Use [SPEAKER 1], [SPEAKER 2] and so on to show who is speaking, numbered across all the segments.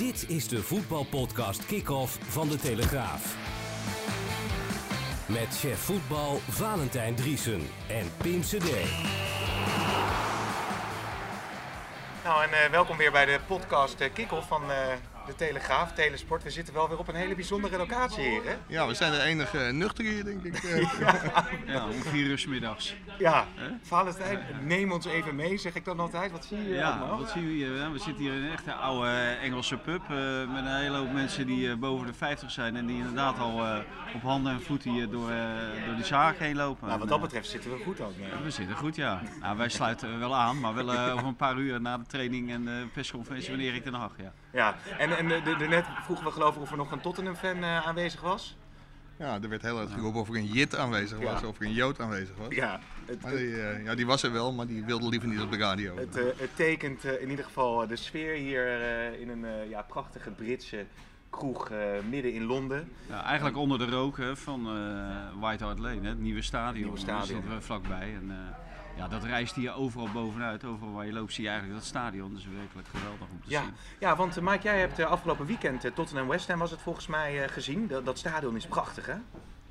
[SPEAKER 1] Dit is de voetbalpodcast Kick-Off van De Telegraaf. Met chef voetbal Valentijn Driesen en Pim CD.
[SPEAKER 2] Nou, en eh, welkom weer bij de podcast uh, Kick-Off van uh, de Telegraaf, Telesport. We zitten wel weer op een hele bijzondere locatie hier, hè?
[SPEAKER 3] Ja, we zijn de enige nuchter hier, denk ik.
[SPEAKER 4] ja. ja, om vier uur s middags.
[SPEAKER 2] Ja, Valentijn, neem ons even mee, zeg ik dan altijd. Wat zie je hier
[SPEAKER 4] Ja,
[SPEAKER 2] allemaal?
[SPEAKER 4] wat zien we hier? We zitten hier in een echte oude Engelse pub uh, met een hele hoop mensen die uh, boven de 50 zijn en die inderdaad al uh, op handen en voeten hier door, door die zaak heen lopen.
[SPEAKER 2] Nou, wat dat betreft zitten we goed dan.
[SPEAKER 4] We zitten goed, ja. Nou, wij sluiten wel aan, maar wel over een paar uur na de training en de persconferentie van Erik ten Hag, ja.
[SPEAKER 2] Ja, en, en de, de, net vroegen we geloof ik of er nog een Tottenham-fan aanwezig was.
[SPEAKER 3] Ja, er werd heel erg geroepen of er een Jit aanwezig was, ja. of er een Jood aanwezig was.
[SPEAKER 2] Ja,
[SPEAKER 3] het, maar die, uh, ja, die was er wel, maar die wilde liever niet op de radio.
[SPEAKER 2] Het, uh, het tekent uh, in ieder geval de sfeer hier in een ja, prachtige Britse kroeg midden in Londen.
[SPEAKER 4] Ja, eigenlijk onder de rook hè, van White Hart Lane, hè, het nieuwe stadion.
[SPEAKER 2] Nieuwe stadion.
[SPEAKER 4] Daar zitten we vlakbij. En, ja, dat reist hier overal bovenuit. Overal waar je loopt zie je eigenlijk dat stadion. Dat is werkelijk geweldig om te
[SPEAKER 2] ja.
[SPEAKER 4] zien.
[SPEAKER 2] Ja, want uh, Mike, jij hebt uh, afgelopen weekend uh, Tottenham West Ham was het volgens mij gezien. Dat, dat stadion is prachtig, hè?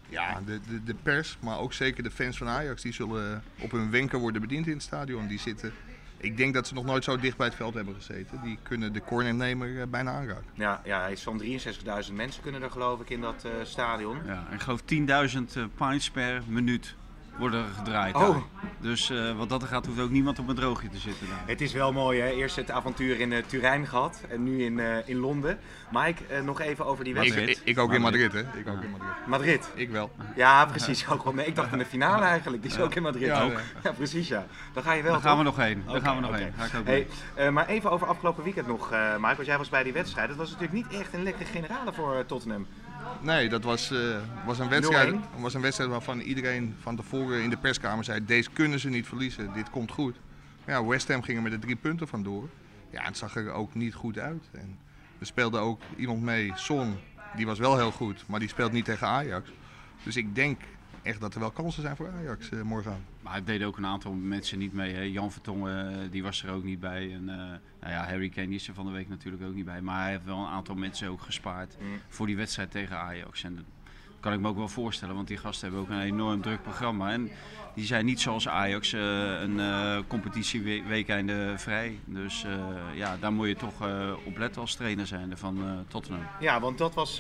[SPEAKER 3] Ja, de, de, de, pers, maar ook zeker de fans van Ajax, die zullen op hun wenken worden bediend in het stadion. Die zitten, ik denk dat ze nog nooit zo dicht bij het veld hebben gezeten. Die kunnen de cornernemer bijna aanraken.
[SPEAKER 2] Ja, ja hij is van 63.000 mensen kunnen er geloof ik in dat stadion.
[SPEAKER 4] Ja, ik geloof 10.000 pints per minuut worden gedraaid.
[SPEAKER 2] Oh.
[SPEAKER 4] Daar. Dus uh, wat dat er gaat, hoeft ook niemand op een droogje te zitten. Daar.
[SPEAKER 2] Het is wel mooi, hè? Eerst het avontuur in uh, Turijn gehad en nu in, uh, in Londen. Mike, nog even over die wedstrijd.
[SPEAKER 3] Ik, ik, ik ook in Madrid, hè? Ik ook in Madrid.
[SPEAKER 2] Madrid?
[SPEAKER 3] Ik wel.
[SPEAKER 2] Ja, precies. Ook wel. Nee, ik dacht in de finale eigenlijk. Die is
[SPEAKER 3] ja.
[SPEAKER 2] ook in Madrid.
[SPEAKER 3] Ja,
[SPEAKER 2] ook. ja precies, ja. Dan ga je wel.
[SPEAKER 4] Daar gaan we nog heen. Daar
[SPEAKER 2] okay,
[SPEAKER 4] gaan we nog
[SPEAKER 2] okay.
[SPEAKER 4] heen. Ga ik ook
[SPEAKER 2] hey, uh, maar even over afgelopen weekend nog, uh, Mike. Want jij was bij die wedstrijd. Het was natuurlijk niet echt een lekkere generale voor uh, Tottenham.
[SPEAKER 3] Nee, dat was, uh, was, een wedstrijd, was een wedstrijd waarvan iedereen van tevoren in de perskamer zei: deze kunnen ze niet verliezen, dit komt goed. Maar ja, West Ham ging er met de drie punten vandoor. Ja, het zag er ook niet goed uit. En er speelde ook iemand mee, Son, die was wel heel goed, maar die speelt niet tegen Ajax. Dus ik denk echt dat er wel kansen zijn voor Ajax uh, morgen.
[SPEAKER 4] Maar het deden ook een aantal mensen niet mee. Hè. Jan Vertongen, uh, die was er ook niet bij. En uh, nou ja, Harry Kane is er van de week natuurlijk ook niet bij. Maar hij heeft wel een aantal mensen ook gespaard mm. voor die wedstrijd tegen Ajax. En kan ik me ook wel voorstellen, want die gasten hebben ook een enorm druk programma. En die zijn niet zoals Ajax uh, een uh, competitieweekeinde vrij. Dus uh, ja, daar moet je toch op letten als trainer zijn van Tottenham.
[SPEAKER 2] Ja, want dat was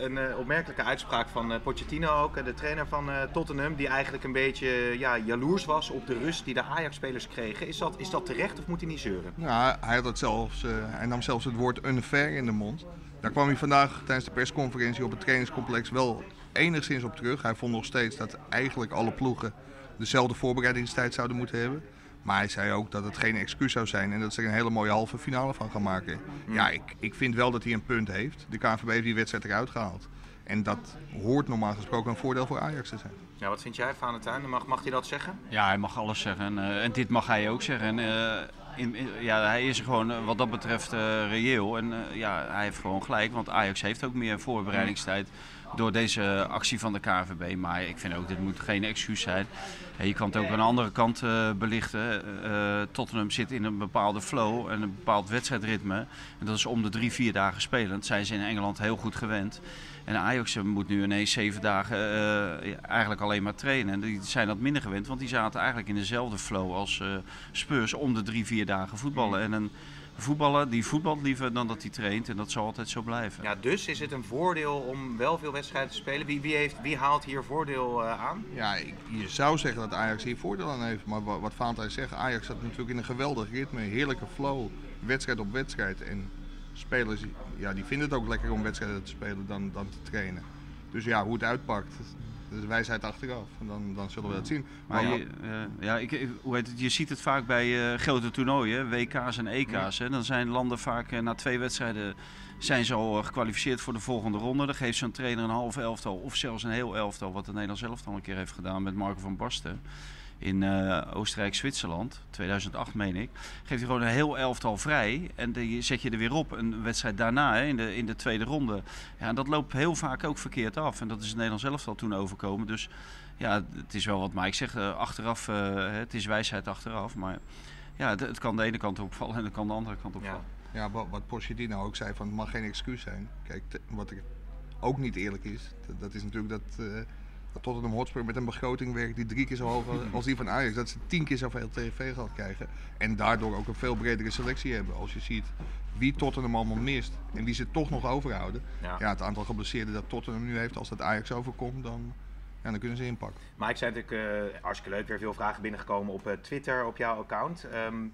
[SPEAKER 2] een opmerkelijke uitspraak van Pochettino ook, de trainer van Tottenham. Die eigenlijk een beetje ja, jaloers was op de rust die de Ajax-spelers kregen. Is dat, is dat terecht of moet hij niet zeuren?
[SPEAKER 3] Ja, hij, had het zelfs, hij nam zelfs het woord unfair in de mond. Daar kwam hij vandaag tijdens de persconferentie op het trainingscomplex wel enigszins op terug. Hij vond nog steeds dat eigenlijk alle ploegen dezelfde voorbereidingstijd zouden moeten hebben. Maar hij zei ook dat het geen excuus zou zijn en dat ze er een hele mooie halve finale van gaan maken. Mm. Ja, ik, ik vind wel dat hij een punt heeft. De KNVB heeft die wedstrijd eruit gehaald. En dat hoort normaal gesproken een voordeel voor Ajax te zijn.
[SPEAKER 2] Ja, wat vind jij, Valentijn? Mag, mag hij dat zeggen?
[SPEAKER 4] Ja, hij mag alles zeggen. En, uh, en dit mag hij ook zeggen. En, uh, in, in, ja, hij is gewoon uh, wat dat betreft reëel. En ja, hij heeft gewoon gelijk, want Ajax heeft ook meer voorbereidingstijd door deze actie van de KNVB. Maar ik vind ook, dit moet geen excuus zijn. Je kan het ook aan de andere kant uh, belichten. Uh, Tottenham zit in een bepaalde flow en een bepaald wedstrijdritme. En dat is om de drie, vier dagen spelen. Dat zijn ze in Engeland heel goed gewend. En Ajax moet nu ineens zeven dagen uh, eigenlijk alleen maar trainen. En die zijn dat minder gewend, want die zaten eigenlijk in dezelfde flow als Spurs om de drie, vier dagen voetballen. En een voetballer die voetbalt liever dan dat hij traint. En dat zal altijd zo blijven.
[SPEAKER 2] Ja, dus is het een voordeel om wel veel wedstrijden te spelen? Wie, wie, heeft, wie haalt hier voordeel uh, aan?
[SPEAKER 3] Ja, ik, je zou zeggen dat Ajax hier voordeel aan heeft. Maar wat, wat Valentijn zegt, Ajax zat natuurlijk in een geweldig ritme. Heerlijke flow, wedstrijd op wedstrijd. En spelers ja, die vinden het ook lekker om wedstrijden te spelen dan, dan te trainen. Dus ja, hoe het uitpakt, is wijsheid achteraf. En dan, dan zullen we dat zien.
[SPEAKER 4] Maar, maar je, uh, ja, ik, hoe heet het, je ziet het vaak bij uh, grote toernooien, WK's en EK's. Hè. Dan zijn landen vaak uh, na twee wedstrijden zijn ze al gekwalificeerd voor de volgende ronde. Dan geeft zo'n trainer een half elftal of zelfs een heel elftal, wat de Nederlands elftal een keer heeft gedaan met Marco van Basten. In uh, Oostenrijk-Zwitserland, 2008 meen ik, geeft hij gewoon een heel elftal vrij. En die zet je er weer op, een wedstrijd daarna, hè, in, de, in de tweede ronde. Ja, en dat loopt heel vaak ook verkeerd af. En dat is het Nederlands elftal toen overkomen. Dus ja, het is wel wat Mike zegt, uh, achteraf, uh, het is wijsheid achteraf. Maar ja, het, het, kan de ene kant opvallen en het kan de andere kant opvallen.
[SPEAKER 2] Ja.
[SPEAKER 3] Ja, wat, wat Pochettino ook zei, van het mag geen excuus zijn. Kijk, wat er ook niet eerlijk is, dat, dat is natuurlijk eh dat Tottenham Hotspur met een begroting werkt die drie keer zo hoog als- als die van Ajax. Dat ze tien keer zoveel tv-geld krijgen. En daardoor ook een veel bredere selectie hebben. Als je ziet wie Tottenham allemaal mist en wie ze toch nog overhouden.
[SPEAKER 2] Ja.
[SPEAKER 3] Ja, het aantal geblesseerden dat Tottenham nu heeft, als dat Ajax overkomt, dan, ja, dan kunnen ze inpakken.
[SPEAKER 2] Maar ik zei natuurlijk, eh hartstikke leuk, weer veel vragen binnengekomen op eh, Twitter, op jouw account. Ehm,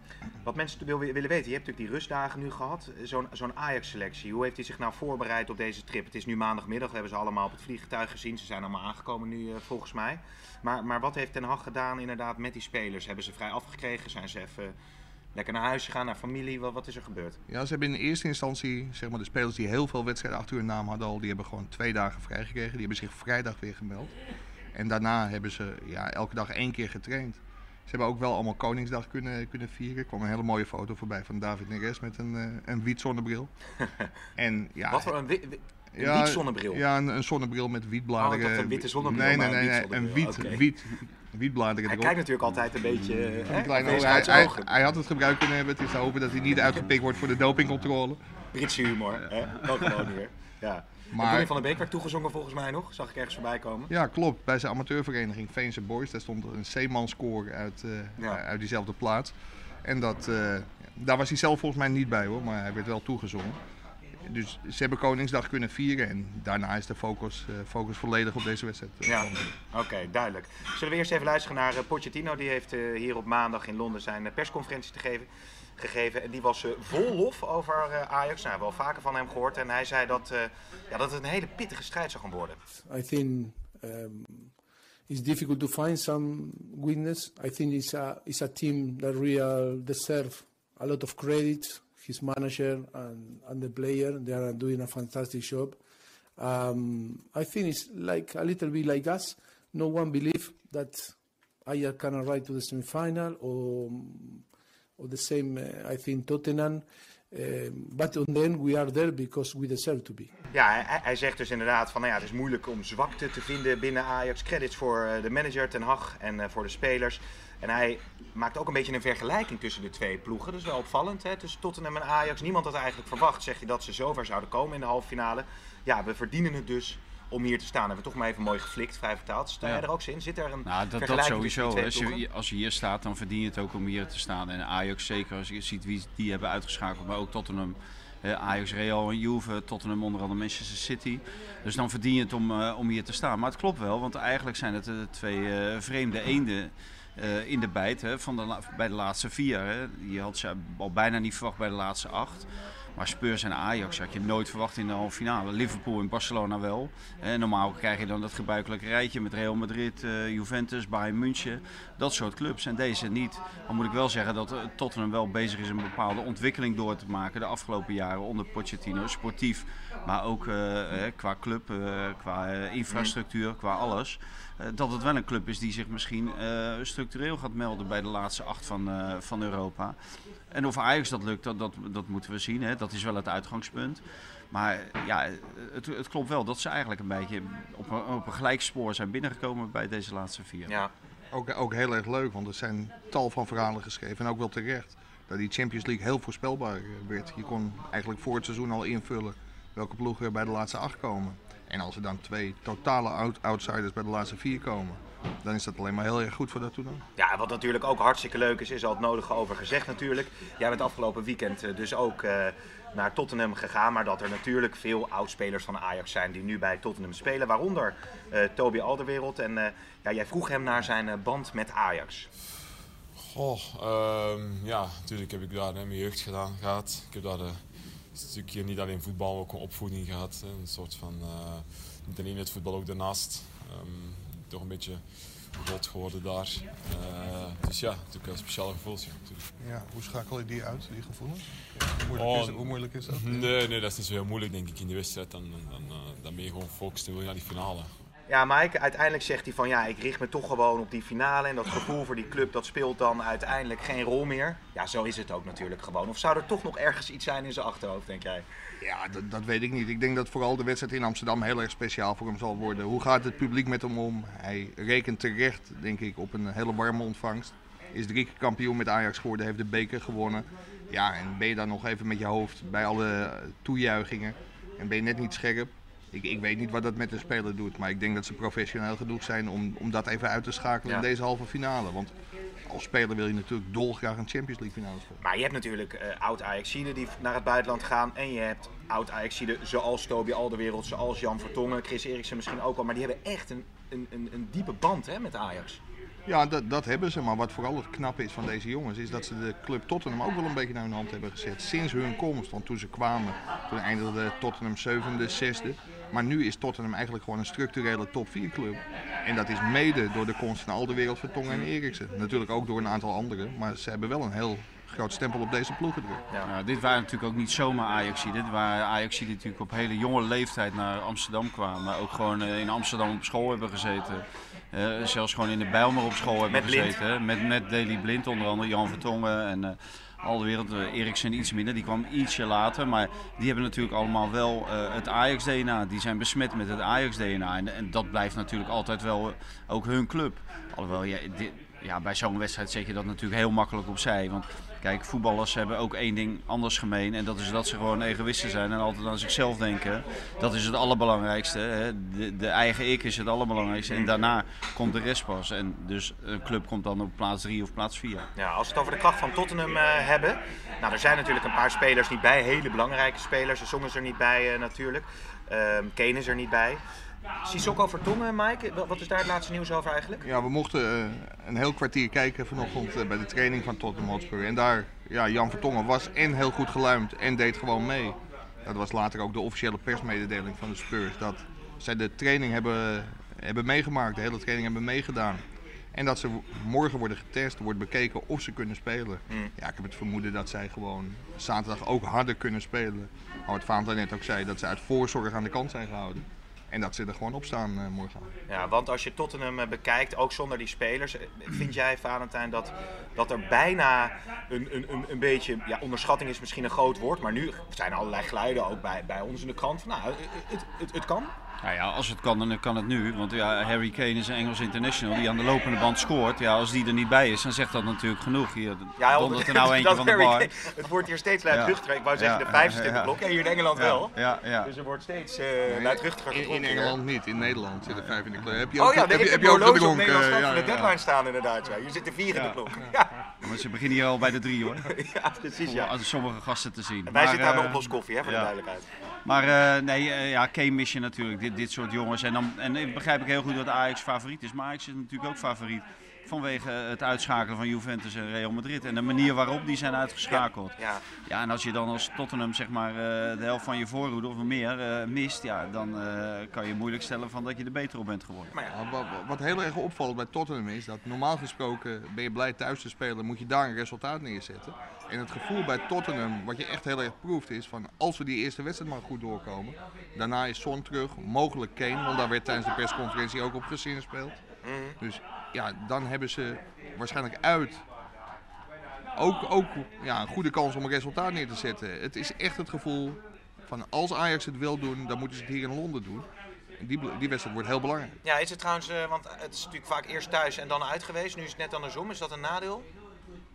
[SPEAKER 2] wat mensen wil, willen weten, je hebt natuurlijk die rustdagen nu gehad, zo'n zo'n Ajax-selectie. Hoe heeft hij zich nou voorbereid op deze trip? Het is nu maandagmiddag, we hebben ze allemaal op het vliegtuig gezien. Ze zijn allemaal aangekomen nu eh, volgens mij. Maar, maar wat heeft Ten Hag gedaan inderdaad met die spelers? Hebben ze vrij afgekregen? Zijn ze even lekker naar huis gegaan, naar familie? Wat, wat is er gebeurd?
[SPEAKER 3] Ja, ze hebben in eerste instantie, zeg maar, de spelers die heel veel wedstrijden achter hun naam hadden al, die hebben gewoon twee dagen vrijgekregen. Die hebben zich vrijdag weer gemeld. En daarna hebben ze ja, elke dag één keer getraind. Ze hebben ook wel allemaal Koningsdag kunnen, kunnen vieren. Er kwam een hele mooie foto voorbij van David Neres met een, eh, een wiet zonnebril. en, ja,
[SPEAKER 2] wat voor een, een
[SPEAKER 3] ja,
[SPEAKER 2] wiet-zonnebril?
[SPEAKER 3] Ja, een, een zonnebril met wietbladeren.
[SPEAKER 2] Oh, een witte zonnebril,
[SPEAKER 3] Nee, nee, nee, nee, een wiet, wiet, wietbladeren
[SPEAKER 2] Hij
[SPEAKER 3] erop.
[SPEAKER 2] kijkt natuurlijk altijd een beetje eh,
[SPEAKER 3] Een
[SPEAKER 2] hè,
[SPEAKER 3] kleine hij, hij, hij had het gebruik kunnen hebben. Het is te hopen dat hij niet uitgepikt wordt voor de dopingcontrole.
[SPEAKER 2] Britse humor, hè? Dat gewoon hier. Ja. Maar... Van der Beek werd toegezongen volgens mij nog, zag ik ergens voorbij komen.
[SPEAKER 3] Ja, klopt. Bij zijn amateurvereniging Veense Boys. Daar stond een C-man-score uit, eh,
[SPEAKER 2] Ja.
[SPEAKER 3] uit diezelfde plaats. En dat, eh, daar was hij zelf volgens mij niet bij hoor, maar hij werd wel toegezongen. Dus ze hebben Koningsdag kunnen vieren en daarna is de focus, eh, focus volledig op deze wedstrijd. eh,
[SPEAKER 2] Ja, oké, duidelijk. Zullen we eerst even luisteren naar eh, Pochettino. Die heeft eh, hier op maandag in Londen zijn persconferentie te geven, gegeven. En die was vol lof over eh, Ajax. Nou, we hebben wel vaker van hem gehoord. En hij zei dat, eh, ja, dat het een hele pittige strijd zou gaan worden.
[SPEAKER 5] I think um, it's difficult to find some weakness. I think it's a it's a team that really deserve a lot of credit. His manager and, and the player, they are doing a fantastic job. Um, I think it's like a little bit like us. No one believe that Ajax can arrive to the semi-final or or the same. Uh, I think Tottenham. Um, but on the end, we are there because we deserve to be.
[SPEAKER 2] Ja, hij, hij zegt dus inderdaad van, nou ja, het is moeilijk om zwakte te vinden binnen Ajax. Credits voor eh, de manager Ten Hag en eh, voor de spelers. En hij maakt ook een beetje een vergelijking tussen de twee ploegen. Dat is wel opvallend, hè? tussen Tottenham en Ajax. Niemand had eigenlijk verwacht, zeg je, dat ze zover zouden komen in de halve finale. Ja, we verdienen het dus om hier te staan. Hebben we toch maar even mooi geflikt, vrij vertaald. Sta jij
[SPEAKER 4] Ja.
[SPEAKER 2] er ook in? Zit er een
[SPEAKER 4] Nou, dat, dat sowieso. Als je, als je hier staat, dan verdien je het ook om hier te staan. En Ajax zeker, als je ziet wie die hebben uitgeschakeld, maar ook Tottenham. Ajax, Real en Juve, Tottenham onder andere Manchester City. Dus dan verdien je het om, eh, om hier te staan. Maar het klopt wel, want eigenlijk zijn het de twee eh, vreemde eenden eh, in de bijt hè, van de, bij de laatste vier. Hè. Je had ze al bijna niet verwacht bij de laatste acht. Maar Spurs en Ajax had je nooit verwacht in de halve finale. Liverpool en Barcelona wel. En normaal krijg je dan dat gebruikelijke rijtje met Real Madrid, eh, Juventus, Bayern München. Dat soort clubs. En deze niet. Dan moet ik wel zeggen dat eh, Tottenham wel bezig is een bepaalde ontwikkeling door te maken de afgelopen jaren onder Pochettino. Sportief, maar ook eh, eh, qua club, qua infrastructuur, qua alles. Dat het wel een club is die zich misschien structureel gaat melden bij de laatste acht van, van Europa. En of Ajax dat lukt, dat, dat, dat moeten we zien. Hè. Dat is wel het uitgangspunt. Maar ja, het, het klopt wel dat ze eigenlijk een beetje op een, op een gelijk spoor zijn binnengekomen bij deze laatste vier.
[SPEAKER 2] Ja,
[SPEAKER 3] Ook, ook heel erg leuk, want er zijn tal van verhalen geschreven en ook wel terecht. Dat die Champions League heel voorspelbaar eh, werd. Je kon eigenlijk voor het seizoen al invullen welke ploegen er bij de laatste acht komen. En als er dan twee totale out- outsiders bij de laatste vier komen, dan is dat alleen maar heel erg goed voor dat toernooi.
[SPEAKER 2] Ja, wat natuurlijk ook hartstikke leuk is, is al het nodige over gezegd natuurlijk. Jij bent afgelopen weekend eh, dus ook eh, naar Tottenham gegaan. Maar dat er natuurlijk veel oudspelers van Ajax zijn die nu bij Tottenham spelen. Waaronder eh Toby Alderwereld. En eh, ja, jij vroeg hem naar zijn eh, band met Ajax.
[SPEAKER 6] Goh, ehm, ja, natuurlijk heb ik daar hè, mijn jeugd gedaan, gehad. Ik heb daar een stukje niet alleen voetbal, maar ook een opvoeding gehad. Een soort van, niet alleen het voetbal, ook daarnaast. Ehm, toch een beetje groot geworden daar. Eh, dus ja, natuurlijk wel speciale gevoelens. Ja,
[SPEAKER 3] hoe schakel je die uit, die gevoelens? Hoe moeilijk,
[SPEAKER 6] Oh,
[SPEAKER 3] is, hoe moeilijk is dat?
[SPEAKER 6] Nee, nee, dat is niet zo heel moeilijk denk ik in die wedstrijd. Dan, dan, eh, dan ben je gewoon gefocust en wil je naar die finale.
[SPEAKER 2] Ja, Mike, uiteindelijk zegt hij van ja, ik richt me toch gewoon op die finale. En dat gevoel voor die club, dat speelt dan uiteindelijk geen rol meer. Ja, zo is het ook natuurlijk gewoon. Of zou er toch nog ergens iets zijn in zijn achterhoofd, denk jij?
[SPEAKER 3] Ja, dat, dat weet ik niet. Ik denk dat vooral de wedstrijd in Amsterdam heel erg speciaal voor hem zal worden. Hoe gaat het publiek met hem om? Hij rekent terecht, denk ik, op een hele warme ontvangst. Is drie keer kampioen met Ajax geworden, heeft de beker gewonnen. Ja, en ben je dan nog even met je hoofd bij alle toejuichingen en ben je net niet scherp. Ik, ik weet niet wat dat met de speler doet, maar ik denk dat ze professioneel genoeg zijn om, om dat even uit te schakelen
[SPEAKER 2] Ja.
[SPEAKER 3] in deze halve finale. Want als speler wil je natuurlijk dolgraag een Champions League finale spelen.
[SPEAKER 2] Maar je hebt natuurlijk eh, oud Ajaxiden die naar het buitenland gaan. En je hebt oud Ajaxiden zoals Toby Alderwereld, zoals Jan Vertongen, Chris Eriksen misschien ook al. Maar die hebben echt een, een, een, een diepe band hè, met Ajax.
[SPEAKER 3] Ja, dat, dat hebben ze. Maar wat vooral het knappe is van deze jongens, is dat ze de club Tottenham ook wel een beetje naar hun hand hebben gezet. Sinds hun komst. Want toen ze kwamen, toen eindigde Tottenham zevende, zesde. Maar nu is Tottenham eigenlijk gewoon een structurele top 4 club. En dat is mede door de komst van Alderwereld, Vertongen en Eriksen. Natuurlijk ook door een aantal anderen. Maar ze hebben wel een heel groot stempel op deze ploeg gedrukt.
[SPEAKER 4] Nou, dit waren natuurlijk ook niet zomaar Ajaxiden. Dit waren Ajaxiden die natuurlijk op hele jonge leeftijd naar Amsterdam kwamen. Maar ook gewoon eh, in Amsterdam op school hebben gezeten. Eh, zelfs gewoon in de Bijlmer op school hebben
[SPEAKER 2] Met Blind.
[SPEAKER 4] gezeten. hè. Met, met Daley Blind onder andere, Jan Vertongen en eh al de wereld. eh, Eriksen iets minder, die kwam ietsje later. Maar die hebben natuurlijk allemaal wel eh, het Ajax-DNA. Die zijn besmet met het Ajax-DNA. En, en dat blijft natuurlijk altijd wel eh, ook hun club. Alhoewel, ja, ja, bij zo'n wedstrijd zet je dat natuurlijk heel makkelijk opzij. Want kijk, voetballers hebben ook één ding anders gemeen. En dat is dat ze gewoon egoïsten zijn en altijd aan zichzelf denken. Dat is het allerbelangrijkste. Hè. De, de eigen ik is het allerbelangrijkste. En daarna komt de rest pas. En dus een club komt dan op plaats drie of plaats vier.
[SPEAKER 2] Ja, als we het over de kracht van Tottenham eh, hebben. Nou, er zijn natuurlijk een paar spelers niet bij. Hele belangrijke spelers. De Song is er niet bij eh, natuurlijk. Ehm Kane is er niet bij. Sissoko Vertongen, Mike. Wat- Wat is daar het laatste nieuws over eigenlijk?
[SPEAKER 3] Ja, we mochten eh, een heel kwartier kijken vanochtend eh, bij de training van Tottenham Hotspur. En daar, ja, Jan Vertongen was en heel goed geluimd en deed gewoon mee. Dat was later ook de officiële persmededeling van de Spurs. Dat zij de training hebben, hebben meegemaakt, de hele training hebben meegedaan. En dat ze morgen worden getest, wordt bekeken of ze kunnen spelen. Ja, ik heb het vermoeden dat zij gewoon zaterdag ook harder kunnen spelen. Maar wat Vaanta net ook zei, dat ze uit voorzorg aan de kant zijn gehouden. En dat ze er gewoon op staan eh, morgen.
[SPEAKER 2] Ja, want als je Tottenham eh, bekijkt, ook zonder die spelers, eh, vind jij, Valentijn, dat, dat er bijna een, een, een, een beetje, ja, onderschatting is misschien een groot woord, maar nu zijn er allerlei geluiden ook bij, bij ons in de krant van, nou, het, het, het kan.
[SPEAKER 4] Nou ja, als het kan, dan kan het nu. Want ja, Harry Kane is een Engels international die aan de lopende band scoort. Ja, als die er niet bij is, dan zegt dat natuurlijk genoeg. Hier
[SPEAKER 2] Ja,
[SPEAKER 4] dondert er nou eentje
[SPEAKER 2] dat
[SPEAKER 4] van de
[SPEAKER 2] Harry
[SPEAKER 4] bar.
[SPEAKER 2] Kane- Het wordt hier steeds
[SPEAKER 4] Ja.
[SPEAKER 2] luidruchtiger. Ik wou zeggen
[SPEAKER 4] Ja,
[SPEAKER 2] de vijfde
[SPEAKER 4] ja, ja.
[SPEAKER 2] blok. En hier in Engeland wel.
[SPEAKER 4] Ja, ja.
[SPEAKER 2] Dus er wordt steeds eh luidruchtiger
[SPEAKER 3] In, in. Engeland niet, in Nederland zitten vijf in de club. Heb je
[SPEAKER 2] Oh
[SPEAKER 3] ook,
[SPEAKER 2] ja,
[SPEAKER 3] heb je, heb je
[SPEAKER 2] je
[SPEAKER 3] ook Eh,
[SPEAKER 2] de
[SPEAKER 3] ja.
[SPEAKER 2] deadline staan inderdaad. Ja. Hier zitten vier in de
[SPEAKER 4] Ja.
[SPEAKER 2] klok. Ja,
[SPEAKER 4] Maar ze beginnen hier al bij de drie hoor.
[SPEAKER 2] ja precies. Ja.
[SPEAKER 4] sommige gasten te zien.
[SPEAKER 2] Wij
[SPEAKER 4] Maar,
[SPEAKER 2] zitten aan de
[SPEAKER 4] eh,
[SPEAKER 2] oploskoffie, hè, voor de duidelijkheid.
[SPEAKER 4] Maar eh, nee, eh, ja, je natuurlijk, dit, dit soort jongens. En dan en begrijp ik heel goed dat Ajax favoriet is. Maar Ajax is natuurlijk ook favoriet vanwege het uitschakelen van Juventus en Real Madrid. En de manier waarop die zijn uitgeschakeld.
[SPEAKER 2] Ja.
[SPEAKER 4] Ja, en als je dan als Tottenham zeg maar eh, de helft van je voorhoede of meer eh, mist, ja, dan eh, kan je moeilijk stellen van dat je er beter op bent geworden.
[SPEAKER 2] Maar ja,
[SPEAKER 3] wat, heel erg opvalt bij Tottenham is dat normaal gesproken ben je blij thuis te spelen, moet je daar een resultaat neerzetten. En het gevoel bij Tottenham, wat je echt heel erg proeft, is van als we die eerste wedstrijd maar goed doorkomen, daarna is Son terug, mogelijk Kane, want daar werd tijdens de persconferentie ook op gezinspeeld. Dus ja, dan hebben ze waarschijnlijk uit ook, ook ja, een goede kans om een resultaat neer te zetten. Het is echt het gevoel van als Ajax het wil doen, dan moeten ze het hier in Londen doen. En die, die wedstrijd wordt heel belangrijk.
[SPEAKER 2] ja, is het trouwens, eh, want het is natuurlijk vaak eerst thuis en dan uit geweest. Nu is het net andersom. Is dat een nadeel?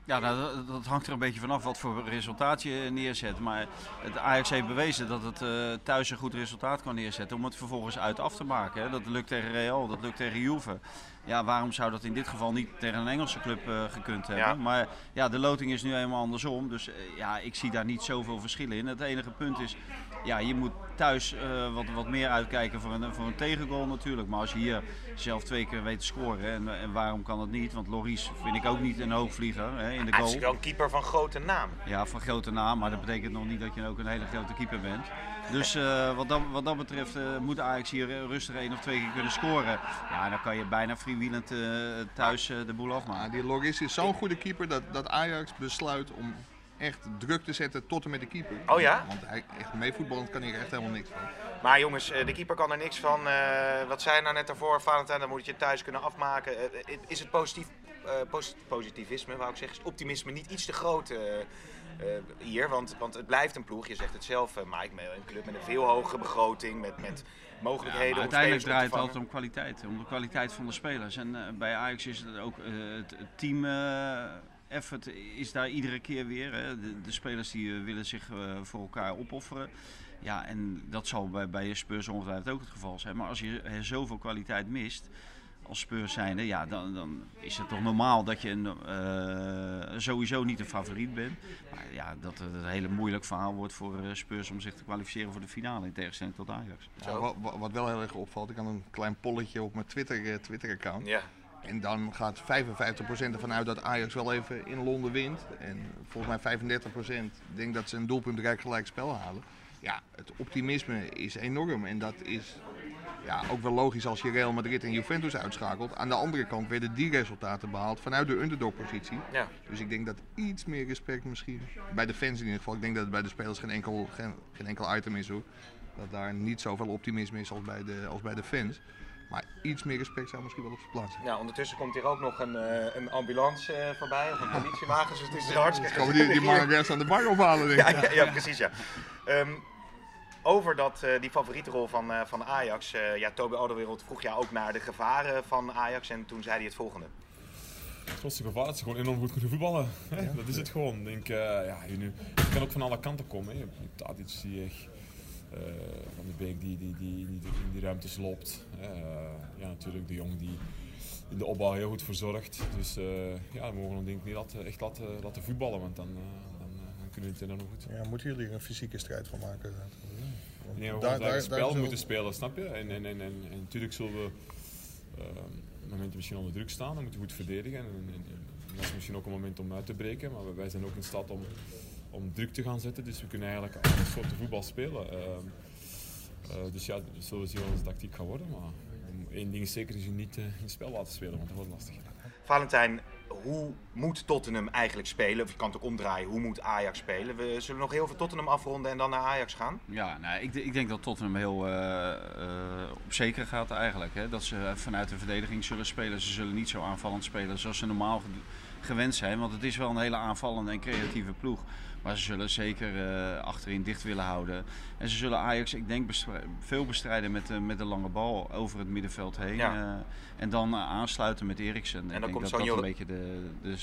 [SPEAKER 4] Ja, nou, dat, dat hangt er een beetje vanaf wat voor resultaat je neerzet. Maar het Ajax heeft bewezen dat het eh, thuis een goed resultaat kan neerzetten om het vervolgens uit af te maken. Hè. Dat lukt tegen Real, dat lukt tegen Juve. Ja, waarom zou dat in dit geval niet tegen een Engelse club eh, gekund hebben?
[SPEAKER 2] Ja.
[SPEAKER 4] Maar ja, de loting is nu eenmaal andersom. Dus eh, ja, ik zie daar niet zoveel verschillen in. Het enige punt is, ja, je moet thuis eh, wat, wat meer uitkijken voor een, voor een tegengoal natuurlijk. Maar als je hier zelf twee keer weet te scoren, en, en waarom kan dat niet? Want Loris vind ik ook niet een hoogvlieger hè, in de
[SPEAKER 2] Hij
[SPEAKER 4] goal.
[SPEAKER 2] is wel een keeper van grote naam.
[SPEAKER 4] Ja, van grote naam, maar dat betekent nog niet dat je ook een hele grote keeper bent. Dus eh, wat, dat, wat betreft eh, moet Ajax hier eh, rustig één of twee keer kunnen scoren. Ja, dan kan je bijna freewheelend thuis de boel afmaken.
[SPEAKER 3] die Loris is zo'n goede keeper dat, dat Ajax besluit om echt druk te zetten tot en met de keeper.
[SPEAKER 2] Oh ja?
[SPEAKER 3] Want hij, echt meevoetballend kan hij er echt helemaal niks van.
[SPEAKER 2] Maar jongens, eh, de keeper kan er niks van. Eh, wat zei je nou net daarvoor, Valentijn? Dan moet je het thuis kunnen afmaken. Eh, is het positief, eh, posi- positivisme, wou ik zeggen, is het optimisme niet iets te groot hier? Want, want het blijft een ploeg, je zegt het zelf, Mike, een club met een veel hogere begroting, met, met
[SPEAKER 4] Ja,
[SPEAKER 2] mogelijkheden om
[SPEAKER 4] uiteindelijk draait het altijd om kwaliteit, om de kwaliteit van de spelers. En bij Ajax is het ook eh, het het team, eh, effort is daar iedere keer weer. Hè. De, de spelers die eh, willen zich eh, voor elkaar opofferen. Ja, en dat zal bij, bij Spurs ongetwijfeld ook het geval zijn. Maar als je er zoveel kwaliteit mist als Spurs zijnde, ja, dan, dan is het toch normaal dat je een, eh, sowieso niet een favoriet bent. Maar ja, dat het een hele moeilijk verhaal wordt voor Spurs om zich te kwalificeren voor de finale in tegenstelling tot Ajax.
[SPEAKER 3] Ja, wat, wat- wel heel erg opvalt, ik had een klein polletje op mijn Twitter, Twitter-account.
[SPEAKER 2] Ja.
[SPEAKER 3] En dan gaat 55% ervan uit dat Ajax wel even in Londen wint. En volgens mij 35% denkt dat ze een doelpuntrijk gelijk spel halen. Ja, het optimisme is enorm. En dat is ja, ook wel logisch als je Real Madrid en Juventus uitschakelt. Aan de andere kant werden die resultaten behaald vanuit de underdog-positie.
[SPEAKER 2] Ja.
[SPEAKER 3] Dus ik denk dat iets meer respect misschien, bij de fans in ieder geval. Ik denk dat het bij de spelers geen enkel, geen, geen enkel item is hoor. Dat daar niet zoveel optimisme is als bij de, als bij de fans. Maar iets meer respect zou misschien wel op zijn plaats zijn.
[SPEAKER 2] Nou, ondertussen komt hier ook nog een, eh, een ambulance eh, voorbij, of een politiewagen, dus het is hartstikke
[SPEAKER 3] we die, die man rest aan de bar ophalen denk
[SPEAKER 2] Ja,
[SPEAKER 3] ik.
[SPEAKER 2] ja, ja, precies ja. Ehm, over dat, eh, die favoriete rol van, eh, van Ajax, eh ja, Toby Alderwereld vroeg jou ook naar de gevaren van Ajax en toen zei hij het volgende.
[SPEAKER 6] Het grootste gevaar is dat ze gewoon enorm goed kunnen voetballen. Hè? Dat is het gewoon. Ik denk, eh, ja, je nu, het kan ook van alle kanten komen. Hè. Je hebt Tadic die echt van de Beek die, die, die, die in die ruimtes loopt. Eh, ja, natuurlijk de Jong die in de opbouw heel goed verzorgt. Dus eh, ja, we mogen ons denk ik niet laten, echt laten, laten voetballen, want dan, eh, dan, eh, dan kunnen we het enorm goed.
[SPEAKER 7] Ja, moeten jullie er een fysieke strijd van maken? Want
[SPEAKER 6] Nee, we
[SPEAKER 7] daar-
[SPEAKER 6] daar- spel
[SPEAKER 7] daar
[SPEAKER 6] moeten spelen, snap je? En, en, en, en, en natuurlijk zullen we ehm, momenten misschien onder druk staan, dan moeten we goed verdedigen. En, en, dat is misschien ook een moment om uit te breken, maar wij- wij zijn ook in staat om, om druk te gaan zetten. Dus we kunnen eigenlijk alle soorten voetbal spelen. Ehm, eh, dus ja, we zullen zien wat onze tactiek gaat worden. Maar één ding is zeker, is je niet eh, in het spel laten spelen, want dat wordt lastig.
[SPEAKER 2] Valentijn, hoe moet Tottenham eigenlijk spelen? Of je kan het ook omdraaien, hoe moet Ajax spelen? We zullen nog heel veel Tottenham afronden en dan naar Ajax gaan.
[SPEAKER 4] Ja, nou, ik, ik denk dat Tottenham heel eh, eh, op zeker gaat eigenlijk. Hè? Dat ze vanuit de verdediging zullen spelen. Ze zullen niet zo aanvallend spelen zoals ze normaal gewend zijn. Want het is wel een hele aanvallende en creatieve ploeg. Maar ze zullen zeker eh, achterin dicht willen houden. En ze zullen Ajax, ik denk, veel bestrijden met, de- met de lange bal over het middenveld heen.
[SPEAKER 2] Ja.
[SPEAKER 4] eh, en dan eh, aansluiten met Eriksen. Ik
[SPEAKER 2] dan
[SPEAKER 4] denk
[SPEAKER 2] komt
[SPEAKER 4] dat dat een beetje de, de,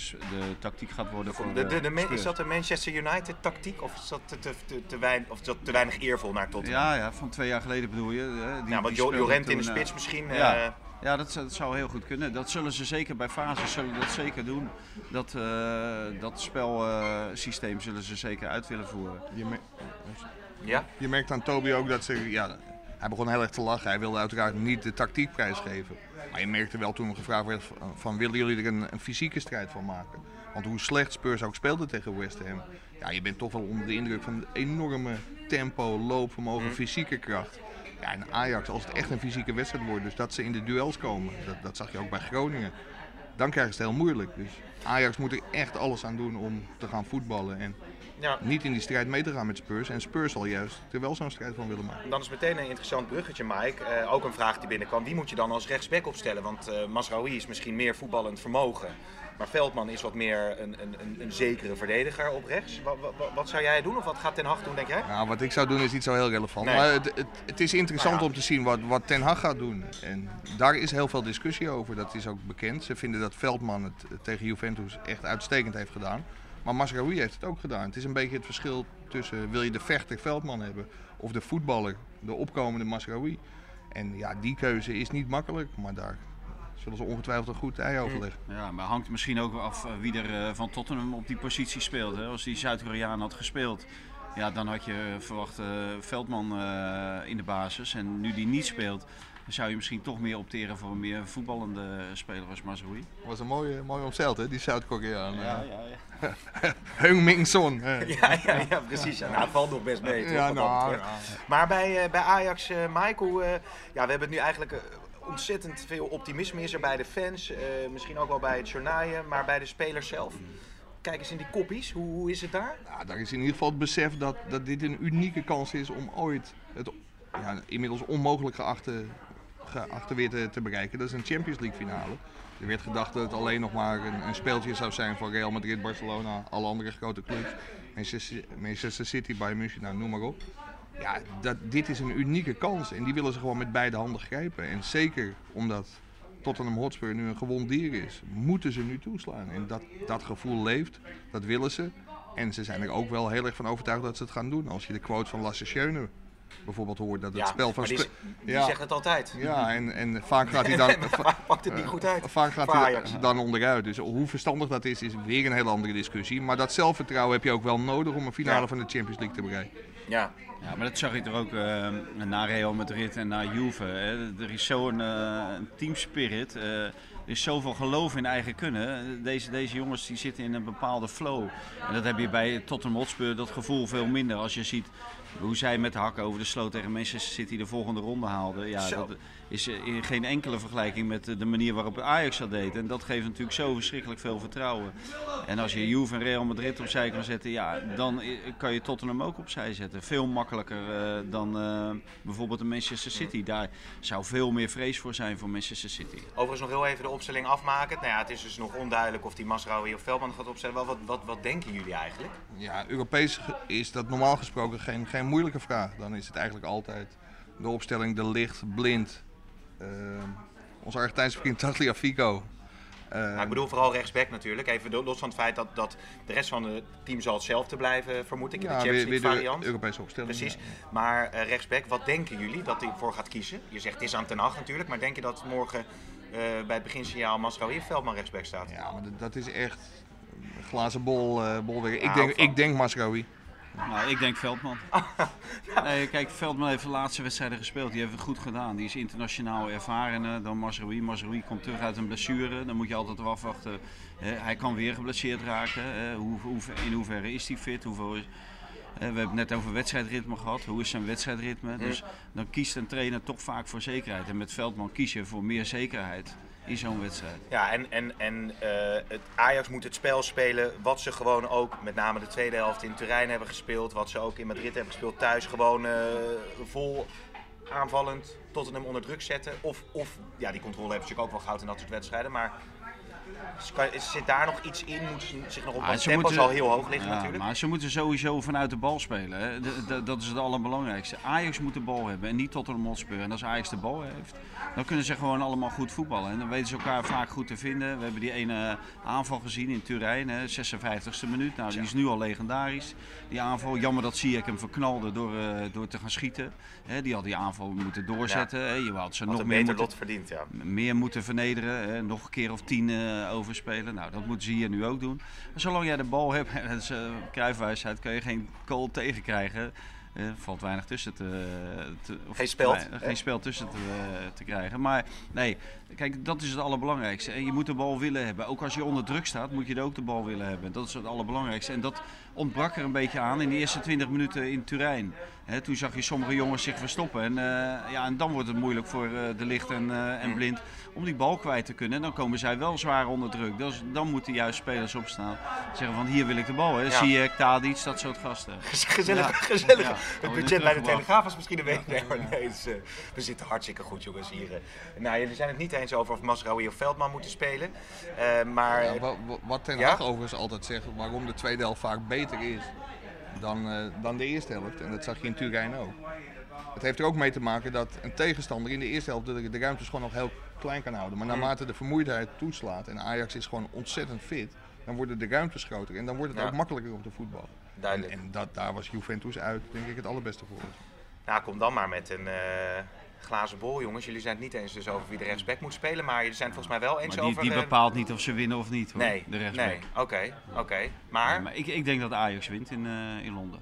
[SPEAKER 4] tactiek gaat worden voor
[SPEAKER 2] De, de, is dat de Manchester United tactiek of is dat te, te, weinig, of is dat te weinig eervol naar Tottenham?
[SPEAKER 4] Ja, ja, van twee jaar geleden bedoel je. Die,
[SPEAKER 2] Ja, want Jorent in de spits misschien.
[SPEAKER 4] ja. Ja, dat, zou- dat zou heel goed kunnen. Dat zullen ze zeker bij fases zullen dat zeker doen. Dat, eh dat spelsysteem zullen ze zeker uit willen voeren.
[SPEAKER 3] Je, mer-
[SPEAKER 2] ja?
[SPEAKER 3] je merkt aan Toby ook dat ze. Ja, hij begon heel erg te lachen. Hij wilde uiteraard niet de tactiek prijsgeven. Maar je merkte wel toen er gevraagd werd: van, van willen jullie er een, een fysieke strijd van maken? Want hoe slecht Spurs ook speelde tegen West Ham. Ja, je bent toch wel onder de indruk van het enorme tempo, loopvermogen, fysieke kracht. Ja, en Ajax, als het echt een fysieke wedstrijd wordt, dus dat ze in de duels komen, dat, dat zag je ook bij Groningen. Dan krijgen ze het heel moeilijk. Dus Ajax moet er echt alles aan doen om te gaan voetballen. En
[SPEAKER 2] ja.
[SPEAKER 3] niet in die strijd mee te gaan met Spurs. En Spurs zal juist er wel zo'n strijd van willen maken.
[SPEAKER 2] Dan is meteen een interessant bruggetje, Mike. Eh, ook een vraag die binnenkwam. Wie moet je dan als rechtsback opstellen? Want eh Masraoui is misschien meer voetballend vermogen. Maar Veldman is wat meer een, een, een, een zekere verdediger op rechts. Wat, wat, wat zou jij doen of wat gaat Ten Hag doen, denk jij?
[SPEAKER 3] Nou, wat ik zou doen is niet zo heel relevant.
[SPEAKER 2] Nee.
[SPEAKER 3] Maar het, het, het is interessant
[SPEAKER 2] Nou ja.
[SPEAKER 3] om te zien wat, wat Ten Hag gaat doen. En daar is heel veel discussie over. Dat is ook bekend. Ze vinden dat Veldman het tegen Juventus echt uitstekend heeft gedaan. Maar Masraoui heeft het ook gedaan. Het is een beetje het verschil tussen wil je de vechter Veldman hebben of de voetballer, de opkomende Masraoui. En ja, die keuze is niet makkelijk, maar daar zullen ze ongetwijfeld een goed ei over leggen.
[SPEAKER 4] Ja, maar hangt misschien ook af eh, wie er eh, van Tottenham op die positie speelt. Hè? Als die Zuid-Koreaan had gespeeld, ja, dan had je verwacht eh, Veldman eh, in de basis. En nu die niet speelt, dan zou je misschien toch meer opteren voor een meer voetballende speler als
[SPEAKER 3] was een mooie, mooi omzeild, hè, die Zuid-Koreaan.
[SPEAKER 4] ja,
[SPEAKER 3] Ja,
[SPEAKER 4] ja.
[SPEAKER 3] Heung Min Son.
[SPEAKER 2] Ja, ja, ja precies. Ja. Nou, het valt nog best mee. toch,
[SPEAKER 3] Ja, nou, ja.
[SPEAKER 2] Maar bij, bij Ajax, eh Michael, ja, we hebben het nu eigenlijk ontzettend veel optimisme is er bij de fans. eh, misschien ook wel bij het journaaien, maar bij de spelers zelf. Kijk eens in die koppies, hoe, is het daar?
[SPEAKER 3] Ja, daar is in ieder geval het besef dat, dat dit een unieke kans is om ooit het ja, inmiddels onmogelijk geachte, geachte weer te, bereiken. Dat is een Champions League finale. Er werd gedacht dat het alleen nog maar een, een speeltje zou zijn voor Real Madrid, Barcelona, alle andere grote clubs. Manchester, Manchester City, Bayern München, nou, noem maar op. Ja, dat, dit is een unieke kans en die willen ze gewoon met beide handen grijpen. En zeker omdat Tottenham Hotspur nu een gewond dier is, moeten ze nu toeslaan. En dat, dat gevoel leeft, dat willen ze. En ze zijn er ook wel heel erg van overtuigd dat ze het gaan doen. Als je de quote van Lasse Schöne bijvoorbeeld hoort, dat het
[SPEAKER 2] Ja,
[SPEAKER 3] spel van...
[SPEAKER 2] die, die
[SPEAKER 3] Ja.
[SPEAKER 2] zegt het altijd.
[SPEAKER 3] Ja, en, en vaak gaat hij dan...
[SPEAKER 2] Pakt het niet goed uit.
[SPEAKER 3] Vaak gaat hij dan onderuit. Dus hoe verstandig dat is, is weer een hele andere discussie. Maar dat zelfvertrouwen heb je ook wel nodig om een finale
[SPEAKER 2] Ja.
[SPEAKER 3] van de Champions League te bereiken.
[SPEAKER 2] Ja,
[SPEAKER 4] Ja, maar dat zag je toch ook eh, na Real Madrid en na Juve. Hè. Er is zo'n eh teamspirit. Er is zoveel geloof in eigen kunnen. Deze, deze jongens die zitten in een bepaalde flow. En dat heb je bij Tottenham Hotspur, dat gevoel veel minder. Als je ziet hoe zij met de hakken over de sloot tegen Manchester City de volgende ronde haalden. Ja,
[SPEAKER 2] Zo.
[SPEAKER 4] dat is in geen enkele vergelijking met de manier waarop Ajax dat deed. En dat geeft natuurlijk zo verschrikkelijk veel vertrouwen. En als je Juve en Real Madrid opzij kan zetten, ja, dan kan je Tottenham ook opzij zetten. Veel makkelijker eh, dan eh, bijvoorbeeld de Manchester City. Daar zou veel meer vrees voor zijn voor Manchester City.
[SPEAKER 2] overigens nog heel even de opstelling afmaken. Nou ja, het is dus nog onduidelijk of die Masraoui of Veldman gaat opstellen. Wat, wat, wat, wat denken jullie eigenlijk?
[SPEAKER 3] Ja, Europees is dat normaal gesproken geen, geen moeilijke vraag. Dan is het eigenlijk altijd de opstelling de licht, blind. Eh, onze Argentijnse vriend Tagliafico. Eh,
[SPEAKER 2] Nou, ik bedoel vooral rechtsback natuurlijk. Even los van het feit dat, dat de rest van het team zal hetzelfde blijven, vermoed ik, in de
[SPEAKER 3] ja,
[SPEAKER 2] Champions
[SPEAKER 3] weer,
[SPEAKER 2] League
[SPEAKER 3] weer de
[SPEAKER 2] variant.
[SPEAKER 3] Europese opstelling.
[SPEAKER 2] Precies.
[SPEAKER 3] ja.
[SPEAKER 2] Maar eh, rechtsback, wat denken jullie dat hij voor gaat kiezen? Je zegt het is aan ten acht natuurlijk, maar denk je dat morgen eh, bij het beginsignaal Masraoui of Veldman rechtsback staat?
[SPEAKER 3] Ja, maar dat, is echt glazen bol, eh bolwerk. Ik denk, ik denk Masraoui.
[SPEAKER 4] Nou, ik denk Veldman. Nee, kijk, Veldman heeft de laatste wedstrijden gespeeld. Die heeft het goed gedaan. Die is internationaal ervaren dan Mazraoui. Mazraoui komt terug uit een blessure. Dan moet je altijd wel afwachten. Hij kan weer geblesseerd raken. In hoeverre is hij fit? Hoeveel is, we hebben het net over wedstrijdritme gehad. Hoe is zijn wedstrijdritme? Dus dan kiest een trainer toch vaak voor zekerheid. En met Veldman kies je voor meer zekerheid in zo'n wedstrijd.
[SPEAKER 2] Ja, en, en, en eh, het Ajax moet het spel spelen wat ze gewoon ook, met name de tweede helft in Turijn hebben gespeeld. Wat ze ook in Madrid hebben gespeeld thuis. Gewoon eh, vol aanvallend Tottenham onder druk zetten. Of, of, ja, die controle hebben ze natuurlijk ook wel gehad in dat soort wedstrijden. Maar kan- is- zit daar nog iets in? Moeten ze zich nog op
[SPEAKER 4] Ah,
[SPEAKER 2] het
[SPEAKER 4] ze
[SPEAKER 2] tempo
[SPEAKER 4] moeten-
[SPEAKER 2] zal heel hoog liggen
[SPEAKER 4] Ja,
[SPEAKER 2] natuurlijk.
[SPEAKER 4] Maar ze moeten sowieso vanuit de bal spelen. Hè. De- de- dat is het allerbelangrijkste. Ajax moet de bal hebben en niet Tottenham Hotspur. En als Ajax de bal heeft, dan kunnen ze gewoon allemaal goed voetballen. En dan weten ze elkaar vaak goed te vinden. We hebben die ene aanval gezien in Turijn, hè, 56e minuut. Nou, die is nu al legendarisch. Die aanval, jammer dat Ziyech hem verknalde door, eh, door te gaan schieten. Hè, die had die aanval moeten doorzetten. Hè. Je had ze
[SPEAKER 2] Had
[SPEAKER 4] nog
[SPEAKER 2] een
[SPEAKER 4] meer moeten,
[SPEAKER 2] lot verdiend, ja.
[SPEAKER 4] meer moeten vernederen. Hè. Nog een keer of tien eh, overspelen. Nou, dat moeten ze hier nu ook doen. Maar zolang jij de bal hebt, dat is uh, kruifwijsheid, kan je geen goal tegenkrijgen. Er valt weinig tussen te... te of
[SPEAKER 2] Geen
[SPEAKER 4] nee,
[SPEAKER 2] hè?
[SPEAKER 4] geen spel tussen te, eh, te krijgen. Maar nee, kijk, dat is het allerbelangrijkste. En je moet de bal willen hebben. Ook als je onder druk staat, moet je er ook de bal willen hebben. Dat is het allerbelangrijkste. En dat ontbrak er een beetje aan in de eerste 20 minuten in Turijn. Hè, toen zag je sommige jongens zich verstoppen. En, eh, ja, en dan wordt het moeilijk voor eh, de licht en, eh, en blind om die bal kwijt te kunnen. En dan komen zij wel zwaar onder druk. Dus dan moeten juist spelers opstaan. Zeggen van hier wil ik de bal. Hè.
[SPEAKER 2] Ja.
[SPEAKER 4] Zie je Tadic, dat soort gasten.
[SPEAKER 2] Gezellig,
[SPEAKER 4] Ja.
[SPEAKER 2] gezellig.
[SPEAKER 4] Ja,
[SPEAKER 2] het budget bij de. Telegraaf was misschien een beetje... Nee, maar nee, is, we zitten hartstikke goed, jongens, hier. Nou, jullie zijn het niet eens over of Masraoui of Veldman moeten spelen. Eh, maar
[SPEAKER 3] wat Ten
[SPEAKER 2] Ja?
[SPEAKER 3] Hag overigens altijd zegt, waarom de tweede helft vaak beter is dan, eh, dan de eerste helft. En dat zag je in Turijn ook. Het heeft er ook mee te maken dat een tegenstander in de eerste helft de, de ruimtes gewoon nog heel klein kan houden. Maar naarmate de vermoeidheid toeslaat en Ajax is gewoon ontzettend fit, dan worden de ruimtes groter en dan wordt het
[SPEAKER 2] Ja.
[SPEAKER 3] ook makkelijker om te voetballen. En,
[SPEAKER 2] duidelijk.
[SPEAKER 3] en dat, daar was Juventus uit, denk ik, het allerbeste voor.
[SPEAKER 2] Nou, kom dan maar met een eh, glazen bol, jongens. Jullie zijn het niet eens dus over wie de rechtsback moet spelen, maar jullie zijn het volgens mij wel eens
[SPEAKER 4] Maar die,
[SPEAKER 2] over...
[SPEAKER 4] die
[SPEAKER 2] eh,
[SPEAKER 4] bepaalt niet of ze winnen of niet hoor,
[SPEAKER 2] Nee,
[SPEAKER 4] de rechtsback.
[SPEAKER 2] nee, oké, oké. Maar,
[SPEAKER 4] Ja, maar ik, ik denk dat Ajax wint in, eh, in Londen.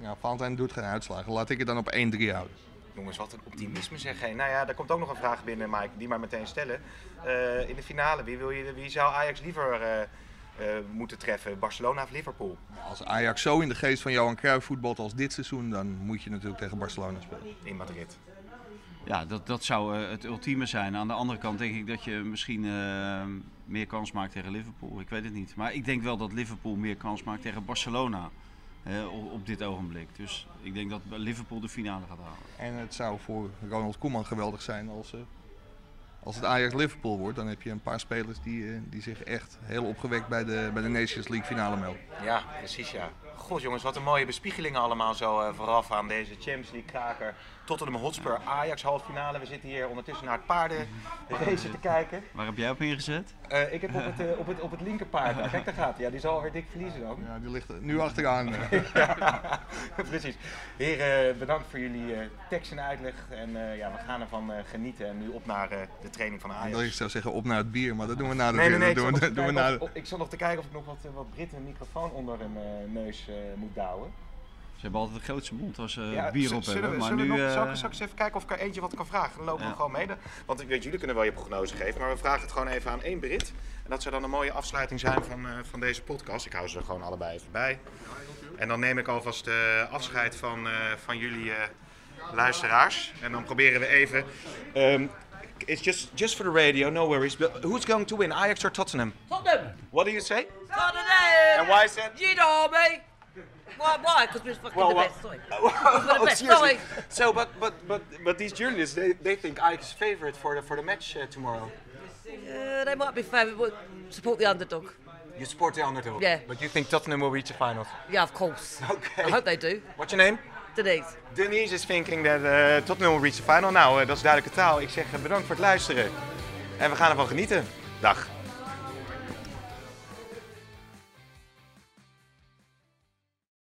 [SPEAKER 3] Ja, Valentijn doet geen uitslagen. Laat ik het dan op 1-3 houden.
[SPEAKER 2] jongens, wat een optimisme zeg. Hey, nou ja, daar komt ook nog een vraag binnen, Mike, die maar meteen stellen. Eh, in de finale, wie, wil je, wie zou Ajax liever moeten treffen? Barcelona of Liverpool?
[SPEAKER 3] Als Ajax zo in de geest van Johan Cruijff voetbalt als dit seizoen, dan moet je natuurlijk tegen Barcelona spelen.
[SPEAKER 2] In Madrid.
[SPEAKER 4] Ja, dat, dat zou eh, het ultieme zijn. Aan de andere kant denk ik dat je misschien eh, meer kans maakt tegen Liverpool. Ik weet het niet. Maar ik denk wel dat Liverpool meer kans maakt tegen Barcelona eh, op, op dit ogenblik. Dus ik denk dat Liverpool de finale gaat halen.
[SPEAKER 3] En het zou voor Ronald Koeman geweldig zijn als, eh, als het Ajax-Liverpool wordt. Dan heb je een paar spelers die, eh, die zich echt heel opgewekt bij de, bij de Nations League finale melden.
[SPEAKER 2] Ja, precies ja. God jongens, wat een mooie bespiegelingen allemaal zo eh, vooraf aan deze Champions League kraker. Tottenham Hotspur Ajax halve finale. We zitten hier ondertussen naar het paardenrace te kijken.
[SPEAKER 4] Waar heb jij op ingezet?
[SPEAKER 2] Eh, ik heb op het, eh, op het, op het linkerpaard. Kijk, daar gaat hij. Ja, die zal alweer dik verliezen dan.
[SPEAKER 3] Ja, die ligt nu achteraan.
[SPEAKER 2] Precies. Heren, bedankt voor jullie eh, tekst en uitleg. En eh, ja, we gaan ervan genieten. En nu op naar eh, de training van Ajax.
[SPEAKER 3] Ik zou zeggen op naar het bier, maar dat doen we na de
[SPEAKER 2] Nee, nee, nee. Ik
[SPEAKER 3] doen
[SPEAKER 2] nog
[SPEAKER 3] we,
[SPEAKER 2] te kijken of, ik nog te kijken of ik nog wat, wat Britten een microfoon onder hun eh, neus moet douwen.
[SPEAKER 4] Ze hebben altijd de grootste mond als ze
[SPEAKER 2] Ja,
[SPEAKER 4] bier op hebben.
[SPEAKER 2] we,
[SPEAKER 4] Maar
[SPEAKER 2] zullen
[SPEAKER 4] nu,
[SPEAKER 2] we nog,
[SPEAKER 4] eh,
[SPEAKER 2] zal, ik, zal ik eens even kijken of ik er eentje wat kan vragen? Dan lopen we gewoon mee. Want ik weet, jullie kunnen wel je prognose geven, maar we vragen het gewoon even aan één Brit. En dat zou dan een mooie afsluiting zijn van, eh, van deze podcast. Ik hou ze er gewoon allebei even bij. En dan neem ik alvast eh, afscheid van, eh, van jullie eh, luisteraars. En dan proberen we even. ehm, it's just, just for the radio, no worries. But who's going to win, Ajax or Tottenham?
[SPEAKER 8] Tottenham!
[SPEAKER 2] What do you say?
[SPEAKER 8] Tottenham!
[SPEAKER 2] And why is that?
[SPEAKER 8] You know me! Why? Why? Because we're fucking
[SPEAKER 2] Well,
[SPEAKER 8] the best, sorry. the best, sorry.
[SPEAKER 2] So, but but but but these journalists, they, they think Ajax is favorite for the for the match uh, tomorrow.
[SPEAKER 8] Uh, they might be favourite, but support the underdog.
[SPEAKER 2] You support the underdog.
[SPEAKER 8] Yeah.
[SPEAKER 2] But you think Tottenham will reach the finals?
[SPEAKER 8] Yeah, of course.
[SPEAKER 2] Okay.
[SPEAKER 8] I hope they do.
[SPEAKER 2] What's your name?
[SPEAKER 8] Denise.
[SPEAKER 2] Denise is thinking that uh, Tottenham will reach the final. Nou, eh, dat is duidelijke taal. Ik zeg eh, bedankt voor het luisteren. En we gaan ervan genieten. Dag.